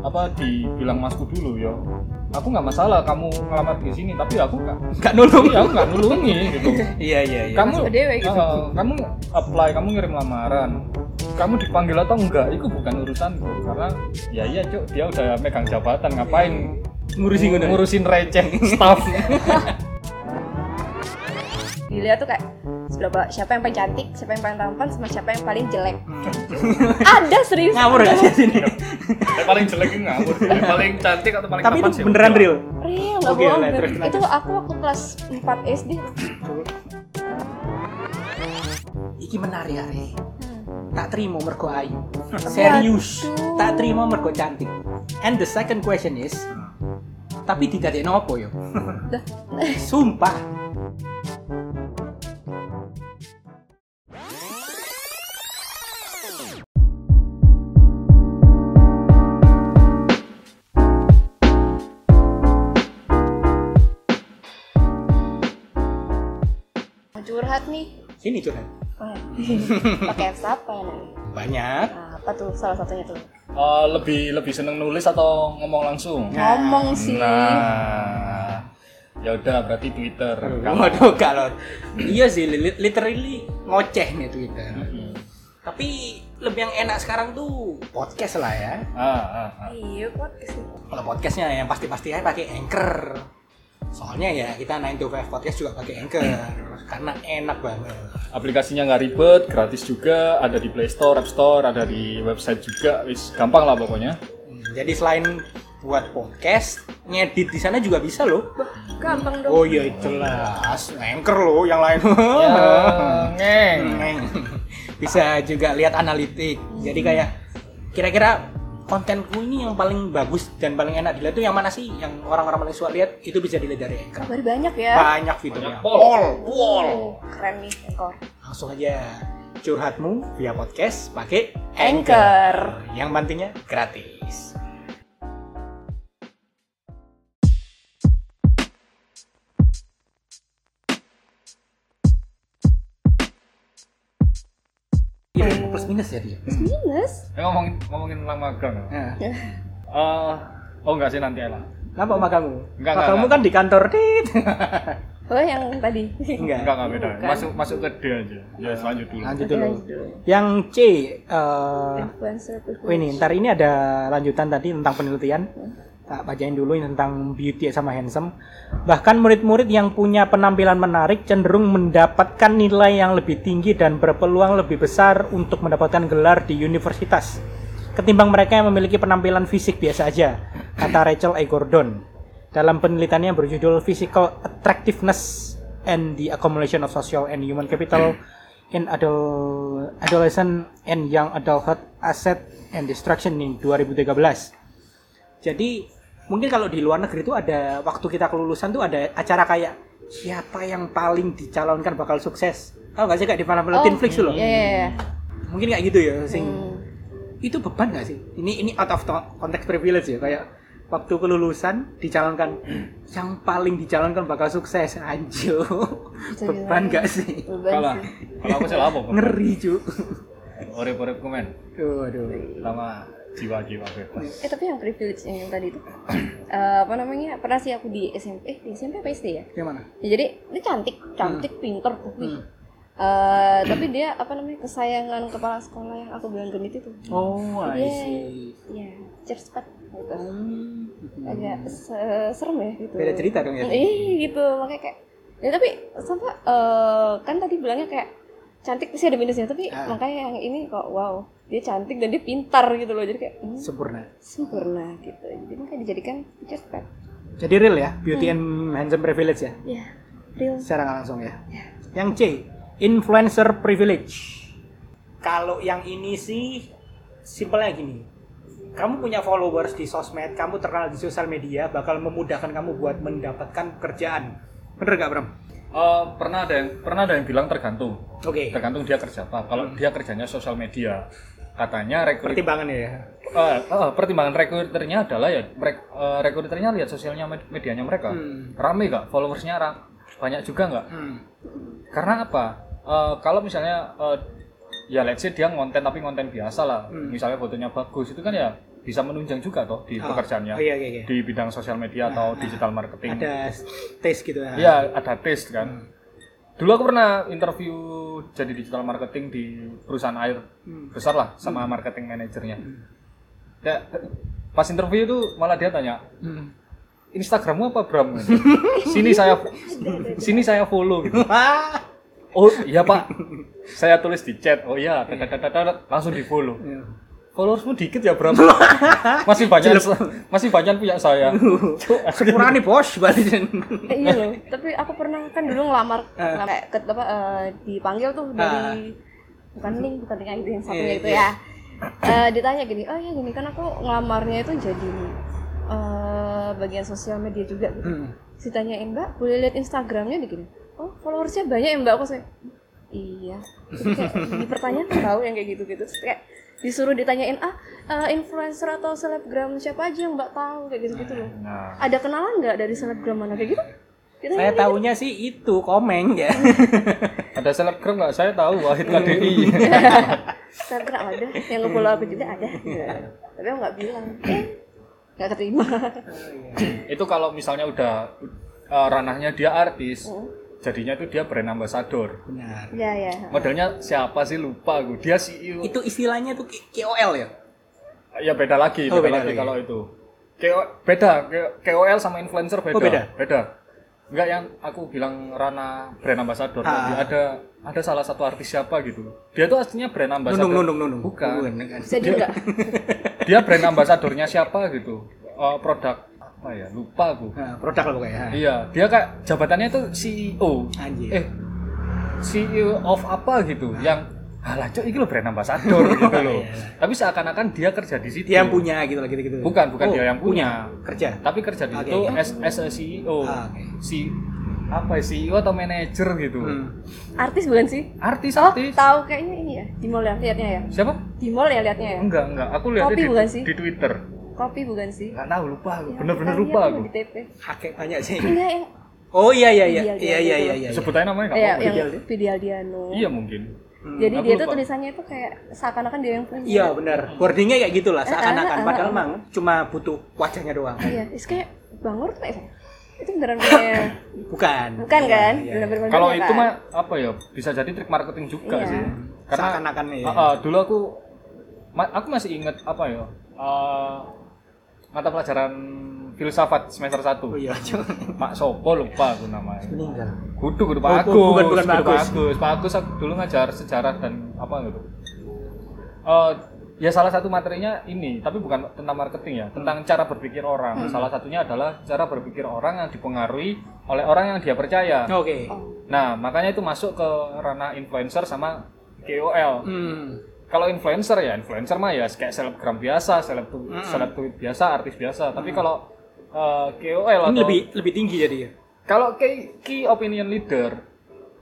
apa dibilang masku dulu ya aku nggak masalah kamu ngelamar di sini tapi aku nggak Nggak nulung. iya aku nggak nulungi gitu Iya iya iya. kamu dewe gitu. eh, kamu apply kamu ngirim lamaran kamu dipanggil atau enggak itu bukan urusanku karena ya iya cuk dia udah megang jabatan ngapain Ngurusin ngono. ngurusin receh staff dilihat tuh kayak seberapa siapa yang paling cantik siapa yang paling tampan sama siapa yang paling jelek ada serius Ngawur gak sih sini? yang paling jelek itu ngawur yang paling cantik atau paling Tapi itu tampan sih? beneran real. real nggak Oke, bohong itu aku waktu kelas 4 SD Iki menarik ya. Hmm. Tak terima mergo ayu. Serius. Tak terima mergo cantik. And the second question is, tapi tidak ada apa yo? Sumpah. Sini curhat. Oh, pakai apps apa ya? Banyak. Nah, apa tuh salah satunya tuh Eh, lebih lebih seneng nulis atau ngomong langsung Nah. ngomong sih nah ya udah berarti Twitter Kalau- Waduh, kalau iya sih, li- literally ngoceh nih Twitter. Mm-mm. Tapi lebih yang enak sekarang tuh podcast lah ya. ah, ah, ah. iya podcast Kalau podcastnya yang pasti-pasti aja pakai Anchor. Soalnya ya kita 9 to 5 podcast juga pakai Anchor karena enak banget. aplikasinya nggak ribet gratis juga ada di Play Store App Store ada di website juga wis gampang lah pokoknya Hmm, Jadi selain buat podcast, ngedit di sana juga bisa loh. gampang dong Oh iya jelas, Anchor loh yang lain. ya ngeng Neng. bisa juga lihat analitik. Jadi kayak kira-kira kontenku ini yang paling bagus dan paling enak dilihat tuh yang mana sih? Yang orang-orang paling suka lihat itu bisa dilihat dari Anchor. kabar banyak ya Banyak fiturnya. Pol. pol. Keren nih Anchor Langsung aja curhatmu via podcast pakai Anchor. Yang mantinya gratis. Plus minus ya dia. minus Eh, ngomongin ngomongin tentang magang Nah, Eh, oh enggak sih nanti lah kenapa makamu? Enggak, enggak, kan di kantor dit. oh yang tadi Enggak. enggak enggak beda Bukan. masuk masuk ke D aja ya lanjut dulu Lanjut dulu. lanjut dulu. Yang C, eh influencer Oh ini, ntar ini ada lanjutan tadi tentang penelitian. Tak bacain dulu tentang beauty sama handsome. Bahkan murid-murid yang punya penampilan menarik cenderung mendapatkan nilai yang lebih tinggi dan berpeluang lebih besar untuk mendapatkan gelar di universitas. Ketimbang mereka yang memiliki penampilan fisik biasa aja, kata Rachel A. Gordon. Dalam penelitiannya berjudul Physical Attractiveness and the Accumulation of Social and Human Capital in adol- Adolescent and Young Adulthood Asset and Destruction in 2013. Jadi mungkin kalau di luar negeri itu ada waktu kita kelulusan tuh ada acara kayak siapa yang paling dicalonkan bakal sukses. Tahu nggak sih kayak di film-film Oh, Teen Flix dulu? iya iya iya. Mungkin kayak gitu ya, sing Hmm. itu beban nggak sih? Ini ini out of konteks privilege ya kayak waktu kelulusan dicalonkan yang paling dicalonkan bakal sukses anjo beban nggak sih kalau kalau aku salah apa ngeri cu orep-orep komen waduh sama jiwa-jiwa bebas Eh tapi yang privilege yang tadi itu eh, apa namanya pernah sih aku di SMP eh di SMP apa SD ya? gimana Ya, jadi dia cantik cantik pinter tuh wih. Hmm. Eh, tapi dia apa namanya kesayangan kepala sekolah yang aku bilang genit itu oh I Iya. see ya cheers pat gitu. Hmm. agak se- serem ya gitu beda cerita dong ya Iya gitu makanya kayak ya tapi sampai eh, kan tadi bilangnya kayak cantik pasti ada minusnya tapi Ah. makanya yang ini kok wow dia cantik dan dia pintar gitu loh jadi kayak hmm, sempurna. sempurna gitu. Jadi makanya dijadikan cheers pat jadi real ya beauty and handsome privilege ya? Ya real. Secara nggak langsung ya. Yang C influencer privilege. Kalau yang ini sih simpelnya gini. Kamu punya followers di sosmed kamu terkenal di sosial media bakal memudahkan kamu buat mendapatkan pekerjaan. Bener gak Bram? Eh, pernah ada yang pernah ada yang bilang tergantung. Oke. Tergantung dia kerja apa. Kalau dia kerjanya sosial media katanya rekrut pertimbangannya ya? Eh, eh, pertimbangan rekruternya adalah ya mereka rekruternya lihat sosialnya med- medianya mereka. Hmm. rame gak followersnya ra- banyak juga nggak? Hmm. karena apa? Eh, kalau misalnya eh, ya let's say dia ngonten tapi ngonten biasa lah. Hmm. misalnya fotonya bagus itu kan ya bisa menunjang juga toh di Oh, pekerjaannya Oh iya iya iya. di bidang sosial media atau digital marketing. Ada tes gitu ya. Iya, ada tes kan. Dulu aku pernah interview jadi digital marketing di perusahaan air besar lah sama marketing manajernya. Ya, pas interview itu malah dia tanya, Hmm. Instagrammu apa Bram? sini saya sini saya follow. gitu. Oh iya pak, saya tulis di chat. Oh iya, langsung di follow. Followersmu dikit ya Bram. masih banyak masih banyak punya saya. Sepurane bos balikin. Eh, iya loh tapi aku pernah kan dulu ngelamar ngelamar kayak ke apa eh, dipanggil tuh dari bukan link bukan link itu yang satunya Iya, itu iya. ya Eh, ditanya gini oh ya gini kan aku ngelamarnya itu jadi eh, bagian sosial media juga gitu Hmm. ditanyain mbak boleh lihat instagramnya di gini oh followersnya banyak ya mbak aku saya iya Jadi kayak dipertanyakan tahu yang kayak gitu gitu kayak disuruh ditanyain ah eh, influencer atau selebgram siapa aja yang mbak tahu? Kayak gitu gitu loh. Nah, ada kenalan nggak dari selebgram mana? Kayak gitu. Kita Saya tahunya sih itu komeng ya. ada selebgram nggak? Saya tahu Wahid KDI. selebgram ada. Yang nge-follow aku juga ada. Tapi aku nggak bilang. Eh nggak keterima. Itu kalau misalnya udah uh, ranahnya dia artis, jadinya itu dia brand ambassador. Benar. ya ya Modelnya siapa sih lupa aku. Dia CEO. Itu istilahnya tuh KOL ya. Ya beda lagi, Oh, beda, beda lagi lagi. kalau itu. KO, beda, KOL sama influencer beda. Oh, beda? Beda. Enggak yang aku bilang ranah brand ambassador. Ah. Dia ada ada salah satu artis siapa gitu. Dia tuh aslinya brand ambassador. Nunung nunung nunung. Bukan. kan. jadi nggak Dia brand ambassadornya siapa gitu. Eh, produk apa ya? Lupa aku. Nah, produk lah pokoknya. Iya, dia kayak jabatannya tuh CEO. Anjir. Eh, CEO of apa gitu, yang alah cok ini lo brand ambassador gitu loh. Tapi seakan-akan dia kerja di situ. Dia yang punya gitu lah gitu-gitu. Bukan, bukan Oh, dia yang punya. Kerja. Tapi kerja di Oke. situ as, as a CEO. Ah, oke. Si apa ya, CEO atau manajer gitu. Hmm. artis bukan sih Artis, oh artis. tahu kayaknya ini ya di mall ya liatnya ya Siapa? di mall ya liatnya ya Enggak, enggak. Aku Kopi di, bukan sih? di Twitter. Kopi bukan sih Enggak tahu, lupa aku. Ya, Bener-bener lupa aku. di TP Kakek banyak sih. enggak yang Oh iya iya iya. Iya, Iya iya iya iya. Sebut aja namanya enggak ya, apa-apa. yang Pidial- Pidialdiano Iya mungkin. Hmm, jadi dia lupa. tuh tulisannya tuh kayak seakan-akan dia yang punya Iya benar. Wordingnya kayak gitulah Eh, seakan-akan. eh, eh, Padahal eh. emang cuma butuh wajahnya doang. iya itu kayak bangor tuh kayak itu beneran punya Bukan. bukan Iya, kan iya. bener-bener Kalau punya itu kan? mah apa ya? Bisa jadi trik marketing juga Iya. sih. Karena Seakan-akan ya. Ah, ah, dulu aku ma- aku masih ingat apa ya? eh, mata pelajaran filsafat semester 1. Oh iya. Mak Sopo lupa aku namanya. Meninggal. Kudu kudu Oh, Pak Agus. bukan, bukan Pak Agus. Pak Agus aku dulu ngajar sejarah dan apa gitu. Eh, ya salah satu materinya ini, tapi bukan tentang marketing ya, tentang cara berpikir orang. Salah satunya adalah cara berpikir orang yang dipengaruhi oleh orang yang dia percaya. Oke. Nah, makanya itu masuk ke ranah influencer sama KOL. Hmm. Kalau influencer ya, influencer mah ya kayak selebgram biasa, seleb seleb tweet biasa, artis biasa. Tapi kalau eh, KOL Ini atau lebih lebih tinggi jadi ya. kalau key, key opinion leader,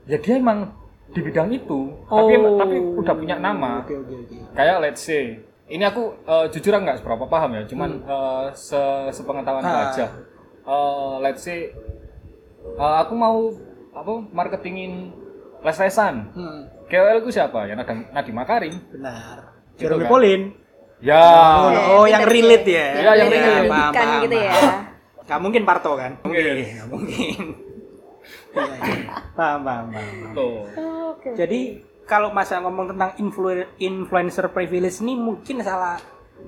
ya dia emang di bidang itu, tapi tapi udah punya nama. Oke oke oke. Kayak let's say, ini aku eh, jujur nggak seberapa paham ya, cuman eh, se sepengetahuan Ah. aja. Eh, let's say, eh, aku mau apa marketingin les-lesan. Hmm. KOL itu siapa? Ya Nadiem, Makarim. Benar. Gitu Jeremy kan? Pauline. Ya. Oh, oh, yang relate ya. Iya, yang Iya, relate. paham, Pendidikan paham, gitu ya. Gak mungkin Parto kan? Mungkin. Nggak mungkin. Iya, iya. Paham, paham, paham. Tuh. Oh, oke Jadi kalau masa ngomong tentang influ- influencer privilege ini mungkin salah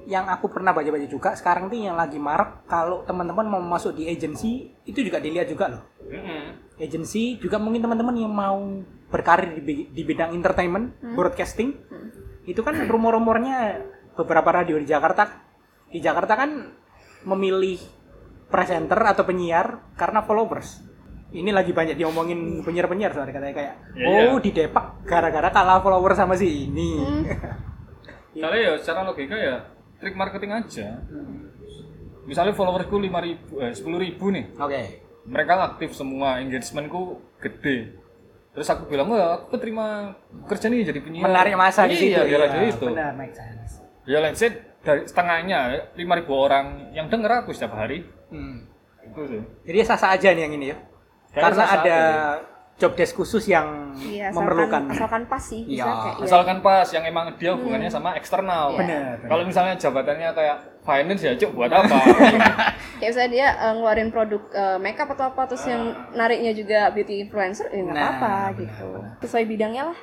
yang aku pernah baca-baca juga sekarang tuh yang lagi marak kalau teman-teman mau masuk di agency itu juga dilihat juga loh. Agency juga mungkin teman-teman yang mau berkarir di, di bidang entertainment, broadcasting. Itu kan rumor-rumornya beberapa radio di Jakarta di Jakarta kan memilih presenter atau penyiar karena followers. Ini lagi banyak diomongin penyiar-penyiar soalnya katanya kayak Iya, oh di Depak gara-gara kalah follower sama si ini. Karena ya secara logika ya trik marketing aja. Misalnya followersku 5 ribu, eh, 10 ribu nih. Oke. Mereka aktif semua, engagementku gede. Terus aku bilang, wah aku keterima kerja nih jadi penyiar. Menarik masa di situ. Iya, iya. aja itu. Benar, make sense. Ya let's say dari setengahnya 5 ribu orang yang denger aku setiap hari. Hmm. Itu sih. Jadi sah-sah aja nih yang ini ya. Kayaknya Karena ada aja job desk khusus yang Iya, asalkan, memerlukan. asalkan pas sih. Iya, Bisa kayak, iya. Asalkan pas yang emang dia hubungannya sama eksternal. Iya. Benar. Kalau misalnya jabatannya kayak finance ya cuk buat apa? Kayak misalnya dia eh, ngeluarin produk eh, makeup atau apa terus yang nariknya juga beauty influencer, ya nggak Nah, apa-apa benar, gitu. benar. Sesuai bidangnya lah.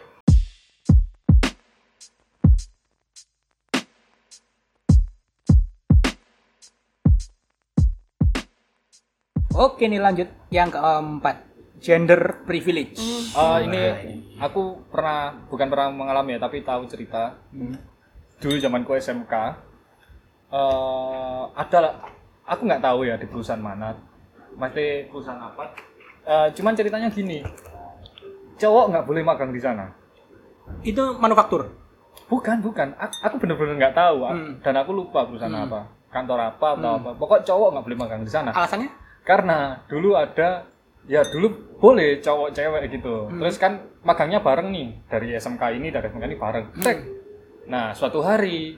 Oke nih lanjut yang keempat gender privilege. Eh, ini aku pernah bukan pernah mengalami ya tapi tahu cerita dulu zamanku SMK eh ada aku nggak tahu ya di perusahaan mana. Pasti perusahaan apa. Eh, cuman ceritanya gini. Cowok nggak boleh magang di sana. Itu manufaktur. bukan bukan. Aku, aku bener-bener nggak tahu Hmm. dan aku lupa perusahaan apa. Kantor apa atau apa. Pokok cowok nggak boleh magang di sana. Alasannya? karena dulu ada ya dulu boleh cowok cewek gitu. Terus kan magangnya bareng nih. Dari SMK ini dari SMK ini bareng. Cek. nah suatu hari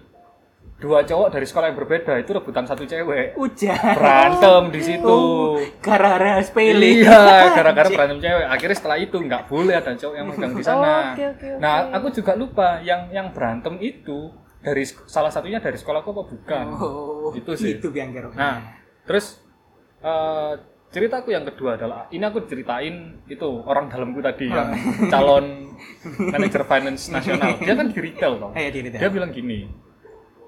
dua cowok dari sekolah yang berbeda itu rebutan satu cewek Ujar. berantem di situ Oh, gara-gara sepele. iya gara-gara berantem cewek akhirnya setelah itu nggak boleh ada cowok yang magang di sana Oh, oke, oke, oke. nah aku juga lupa yang yang berantem itu dari salah satunya dari sekolahku apa bukan Oh, Itu sih. Itu kerok. Nah, terus eh ceritaku yang kedua adalah ini aku ceritain itu orang dalamku tadi yang calon manajer finance nasional. Dia kan di retail toh. Eh, di retail. Dia bilang gini.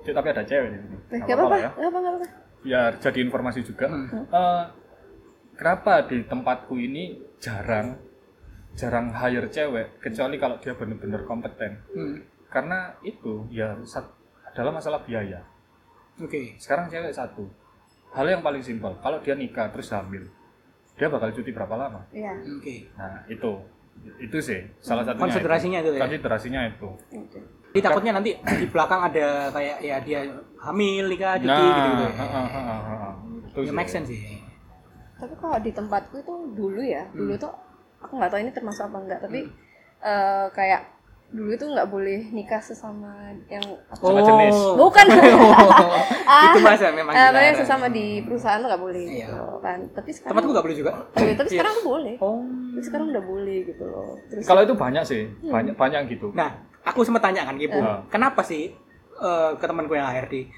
"Cik, tapi ada cewek di sini. Eh, Gak apa-apa, ya. gak apa nggak apa. Biar jadi informasi juga. Eh, kenapa di tempatku ini jarang jarang hire cewek kecuali kalau dia benar-benar kompeten. Hmm. Karena itu ya sat- adalah masalah biaya. Oke. Sekarang cewek satu. Hal yang paling simpel, kalau dia nikah terus hamil, dia bakal cuti berapa lama? Iya. Oke. Nah, itu. Itu sih salah satunya. Konsiderasinya itu ya? Konsiderasinya itu. Oke. Jadi takutnya nanti di belakang ada kayak ya dia hamil nikah cuti Nah, gitu-gitu. ya. heeh, heeh, heeh. Itu Ya sih. make sense sih. Tapi kalau di tempatku itu dulu ya, Hmm. dulu tuh aku nggak tahu ini termasuk apa enggak, tapi eh, kayak dulu itu nggak boleh nikah sesama yang apa? Sama jenis. bukan ah, itu masa memang eh, dilarang. makanya sesama di perusahaan tuh nggak boleh Iya. gitu kan. Tapi sekarang Tempatku nggak boleh juga. Iya, tapi sekarang tuh boleh. Oh. Tapi sekarang udah boleh gitu loh. Terus Kalau itu banyak sih, banyak banyak yang gitu. Nah, aku sempat tanya kan Ibu, Eh. kenapa sih eh, ke temanku yang HRD?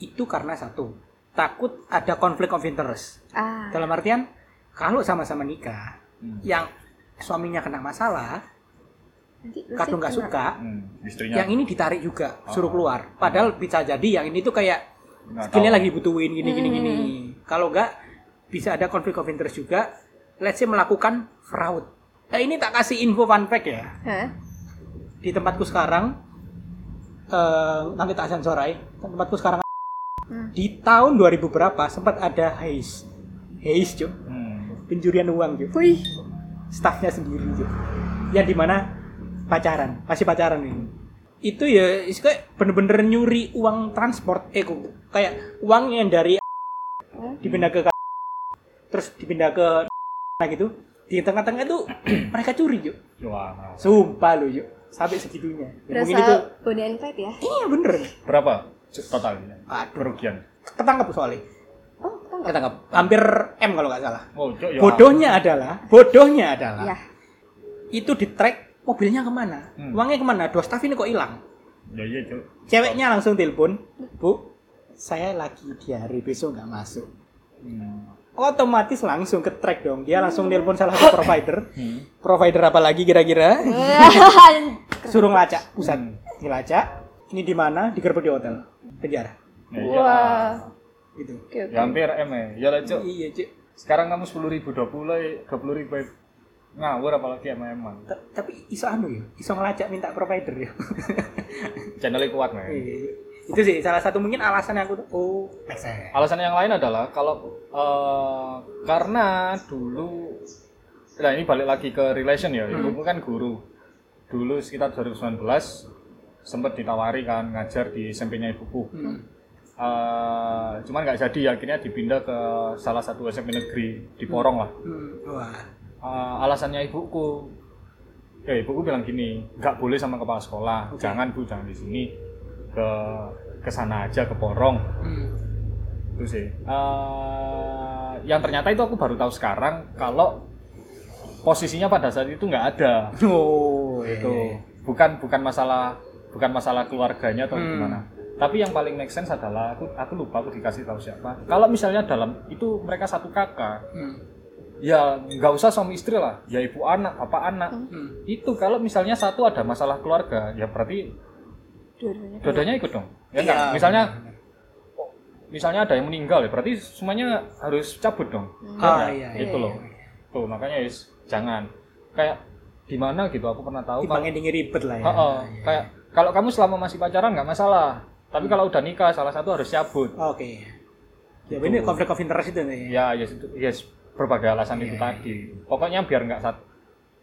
Itu karena satu, takut ada konflik of interest. ah, Dalam artian kalau sama-sama nikah, Hmm. yang suaminya kena masalah, kadung nggak suka, Hmm, istrinya yang ini ditarik juga, suruh Oh. keluar. Padahal bisa jadi yang ini tuh kayak skillnya lagi butuhin gini gini gini. Kalau nggak bisa ada konflik of interest juga. Let's say melakukan fraud. Nah, ini tak kasih info fun fact ya. Hah? Di tempatku sekarang eh nanti tak sensorai. Tempatku sekarang Hmm. di tahun 2000 berapa sempat ada haze. Haze, Cuk. Hmm. Pencurian uang. Wih, Staffnya sendiri, Cuk. Yang di mana pacaran, masih pacaran ini. Itu ya is kayak bener-bener nyuri uang transport, eh kok kayak uang yang dari dipindah ke terus dipindah ke gitu. Di tengah-tengah itu mereka curi. Wah. Sumpah lu, Cuk. Sampai segitunya. Ya, mungkin itu body and fat ya? iya bener. Berapa totalnya? Aduh. Kerugian. Ketangkap soalnya. Oh, kita nggak. Ketangkap. Hampir M kalau nggak salah. Oh, Cuk, ya. Bodohnya adalah, bodohnya adalah Ya. itu di track mobilnya ke mana, Hmm. uangnya ke mana, dua staff ini kok hilang. Ya iya, Cuk. Ceweknya langsung telepon, bu, saya lagi diare besok nggak masuk. Hmm. Otomatis langsung ke track dong, dia langsung telepon salah satu provider. Hmm. Provider apa lagi kira-kira? Suruh ngelacak, pusat, Hmm. ngelacak. Ini di mana? Digerebek di hotel, penjara. Iya. Wah. Gitu. Oke, oke. Ya hampir M ya. Ya lah, Cuk. Iya, Cik. Sekarang kamu sepuluh ribu, dua puluh, dua puluh ribu ngawur apalagi emang emang. Ta- Tapi iso anu ya, iso ngelacak minta provider ya. Channelnya kuat men. Iya. Itu sih salah satu mungkin alasan yang aku tuh, oh, make sense. Alasan yang lain adalah kalau eh, karena dulu, nah ini balik lagi ke relation ya, ibumu kan guru. Dulu sekitar 2019 sempat ditawari kan ngajar di SMP-nya ibuku. Hmm. Eh, cuman nggak jadi, akhirnya dipindah ke salah satu SMP negeri di Porong lah. Hmm. Wah. Eh, alasannya ibuku, ya ibuku bilang gini, nggak boleh sama kepala sekolah, jangan bu, jangan di sini, ke ke sana aja ke Porong Hmm. itu sih Eh, yang ternyata itu aku baru tahu sekarang kalau posisinya pada saat itu nggak ada Oh, itu iya. bukan bukan masalah bukan masalah keluarganya atau Hmm. gimana tapi yang paling make sense adalah aku aku lupa aku dikasih tahu siapa kalau misalnya dalam itu mereka satu kakak Hmm. ya nggak usah suami istri lah ya ibu anak apa anak Hmm. itu kalau misalnya satu ada masalah keluarga ya berarti Dua-duanya. dua-duanya ikut dong. Ya Iya, nggak? misalnya misalnya ada yang meninggal ya berarti semuanya harus cabut dong. Ah, Ya, iya, itu iya, loh. tuh makanya is jangan. Kayak di mana gitu? Aku pernah tahu kalau endingnya ribet lah ya. Heeh, kayak kalau kamu selama masih pacaran nggak masalah. Tapi kalau udah nikah salah satu harus cabut. Oke. Ya ini konflik of interest itu nih. ya yes itu yes berbagai alasan Iya, itu tadi. Pokoknya biar nggak satu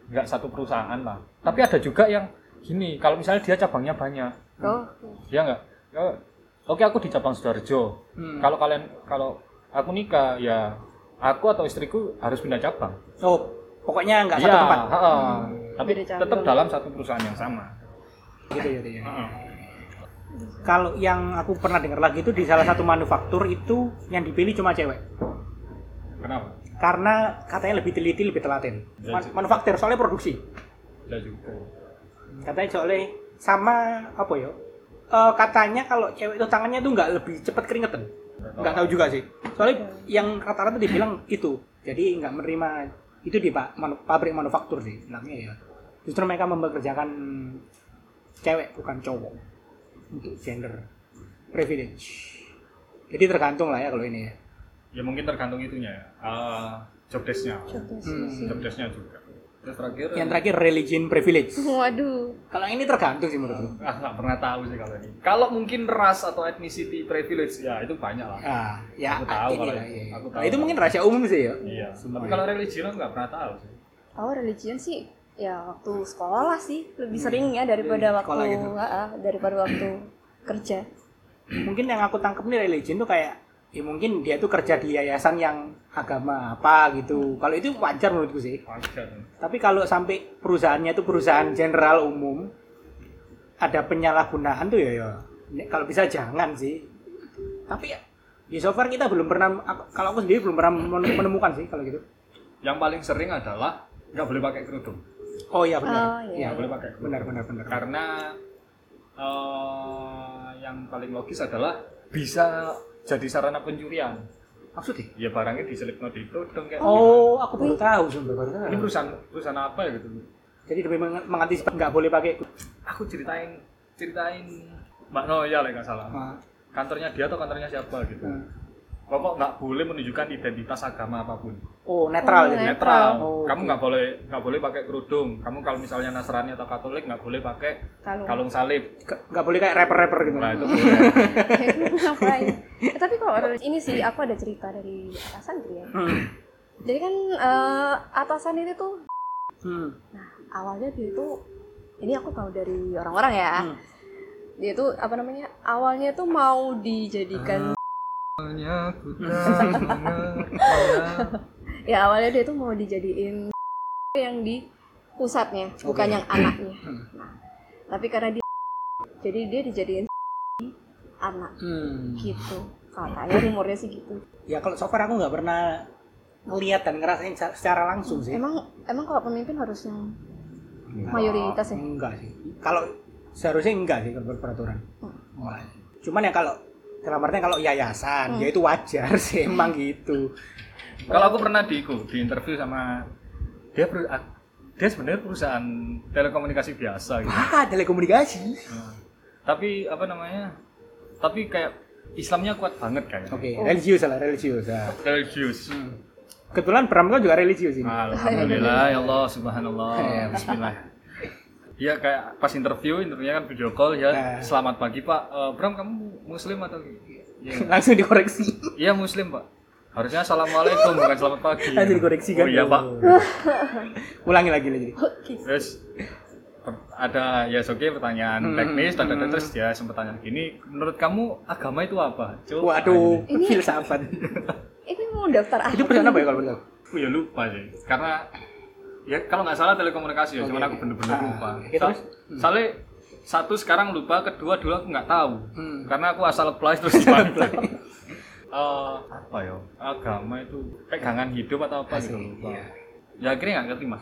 nggak satu perusahaan lah. Tapi ada juga yang gini kalau misalnya dia cabangnya banyak Oh, ya nggak Ya, oke aku di cabang sidoarjo Hmm. kalau kalian kalau aku nikah ya aku atau istriku harus pindah cabang Oh, pokoknya nggak Iya, satu tempat. heeh. tapi Beda cabang. tetap dalam satu perusahaan yang sama Gitu ya. ya. Heeh. Kalau yang aku pernah dengar lagi itu di salah satu manufaktur itu yang dipilih cuma cewek. kenapa Karena katanya lebih teliti, lebih telaten. Ya, Man- sih. manufaktur soalnya produksi. ya juga Katanya soalnya sama apa ya? Eh, katanya kalau cewek itu tangannya tuh nggak lebih cepat keringetan. Nggak tahu juga sih. Soalnya yang rata-rata dibilang itu. Jadi nggak menerima itu di pak manu- pabrik manufaktur sih bilangnya ya. Justru mereka mempekerjakan cewek bukan cowok untuk gender privilege. Jadi tergantung lah ya kalau ini ya. ya mungkin tergantung itunya ya Eh, job desk-nya contoh Hmm. job desk-nya juga terus terakhir Yang terakhir religion privilege. Waduh. Kalau yang ini tergantung sih menurutku. ah nggak pernah tahu sih kalau ini kalau mungkin ras atau ethnicity privilege ya itu banyak lah Ah, ya Aku tahu ini kalau lah, itu. iya. Aku Nah, tahu. itu mungkin rahasia umum sih ya. iya Semua tapi ya. kalau religion aku nggak pernah tahu sih Oh, religion sih ya waktu sekolah sih lebih sering ya daripada Di sekolah waktu gitu. ah, daripada waktu kerja. mungkin yang aku tangkep nih religion tuh kayak ya mungkin dia tuh kerja di yayasan yang agama apa gitu. Kalau itu wajar menurutku sih. Wajar. Tapi kalau sampai perusahaannya itu perusahaan general umum ada penyalahgunaan tuh ya ya. Kalau bisa jangan sih. Tapi ya di so far kita belum pernah kalau aku sendiri belum pernah men- menemukan sih kalau gitu. Yang paling sering adalah nggak boleh pakai kerudung. Oh iya benar. Oh, iya. Nggak boleh pakai kerudung. Benar benar benar. Karena eh, yang paling logis adalah bisa jadi sarana pencurian. Maksudnya? Ya barangnya diselipno di kerudung kayak oh aku baru tahu sumpah baru tahu. Ini perusahaan perusahaan apa ya gitu? Jadi lebih meng- mengantisipasi nggak boleh pakai aku ceritain ceritain Mbak Noya lah nggak salah. Ah, kantornya dia atau kantornya siapa gitu. Ah. Pokok nggak boleh menunjukkan identitas agama apa pun oh netral Oh, jadi netral Oh, kamu nggak boleh nggak boleh pakai kerudung kamu kalau misalnya Nasrani atau Katolik nggak boleh pakai Kalung. kalung salib nggak boleh kayak rapper-rapper gitu nah itu boleh? Eh, tapi kalau ini sih aku ada cerita dari atasan gitu ya. hmm. Jadi kan eh, atasan ini tuh Hmm. nah awalnya dia itu ini aku tahu dari orang-orang ya. Hmm. Dia tuh apa namanya? Awalnya tuh mau dijadikan Hanya ku tak mengerti. ya awalnya dia tuh mau dijadiin yang di pusatnya, bukan Oke. yang anaknya. Hmm. Nah, tapi karena dia jadi dia dijadiin anak Hmm. gitu. Katanya rumornya sih gitu. Ya kalau so far aku nggak pernah ngeliat dan ngerasain sa- secara langsung sih. Emang emang kalau pemimpin harus yang Enggak. mayoritas ya? Enggak sih. Kalau seharusnya enggak sih kalau peraturan. Enggak. Cuman ya kalau dalam artian kalau yayasan, ya itu wajar sih emang gitu. kalau aku pernah di di interview sama dia ah, dia sebenarnya perusahaan telekomunikasi biasa gitu Ah, telekomunikasi. Nah, tapi apa namanya tapi kayak Islamnya kuat banget kayaknya Oke, religius lah, religius. ya. religius Hmm. Kebetulan Bram kan juga religius ini. Alhamdulillah ya Allah subhanallah Ya, Bismillah Iya kayak pas interview, interviewnya kan video call ya Nah. Selamat pagi pak, Eh, Bram kamu muslim atau Iya Langsung dikoreksi. Iya muslim pak Harusnya assalamualaikum bukan selamat pagi Langsung dikoreksi kan. Oh iya pak Ulangi lagi lagi. Terus ada ya oke pertanyaan Hmm, teknis dan hmm. terus dia sempat tanya gini menurut kamu agama itu apa? Coba. Waduh, Ini- filsafat. ini mau daftar itu perusahaan apa ya kalau tahu? Aku ya lupa sih karena ya kalau nggak salah telekomunikasi ya Oke, cuman aku bener-bener Ah, lupa. So- terus? soalnya satu sekarang lupa, kedua dulu aku nggak tahu Hmm. karena aku asal apply terus dipanggil. Eh, apa ya agama itu pegangan hidup atau apa gitu lupa. iya. ya akhirnya nggak keterima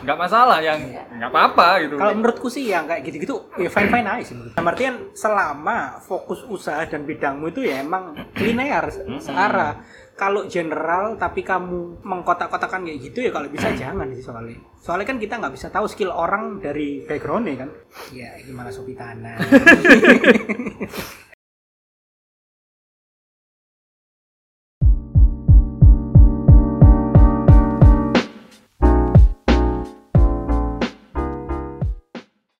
nggak masalah yang nggak apa-apa gitu Kalau menurutku sih yang kayak gitu-gitu ya fine fine aja sih. Dalam artian selama fokus usaha dan bidangmu itu ya emang linear searah. Kalau general tapi kamu mengkotak-kotakan kayak gitu ya kalau bisa jangan sih soalnya. Soalnya kan kita nggak bisa tahu skill orang dari backgroundnya kan. Ya gimana sopi tanah.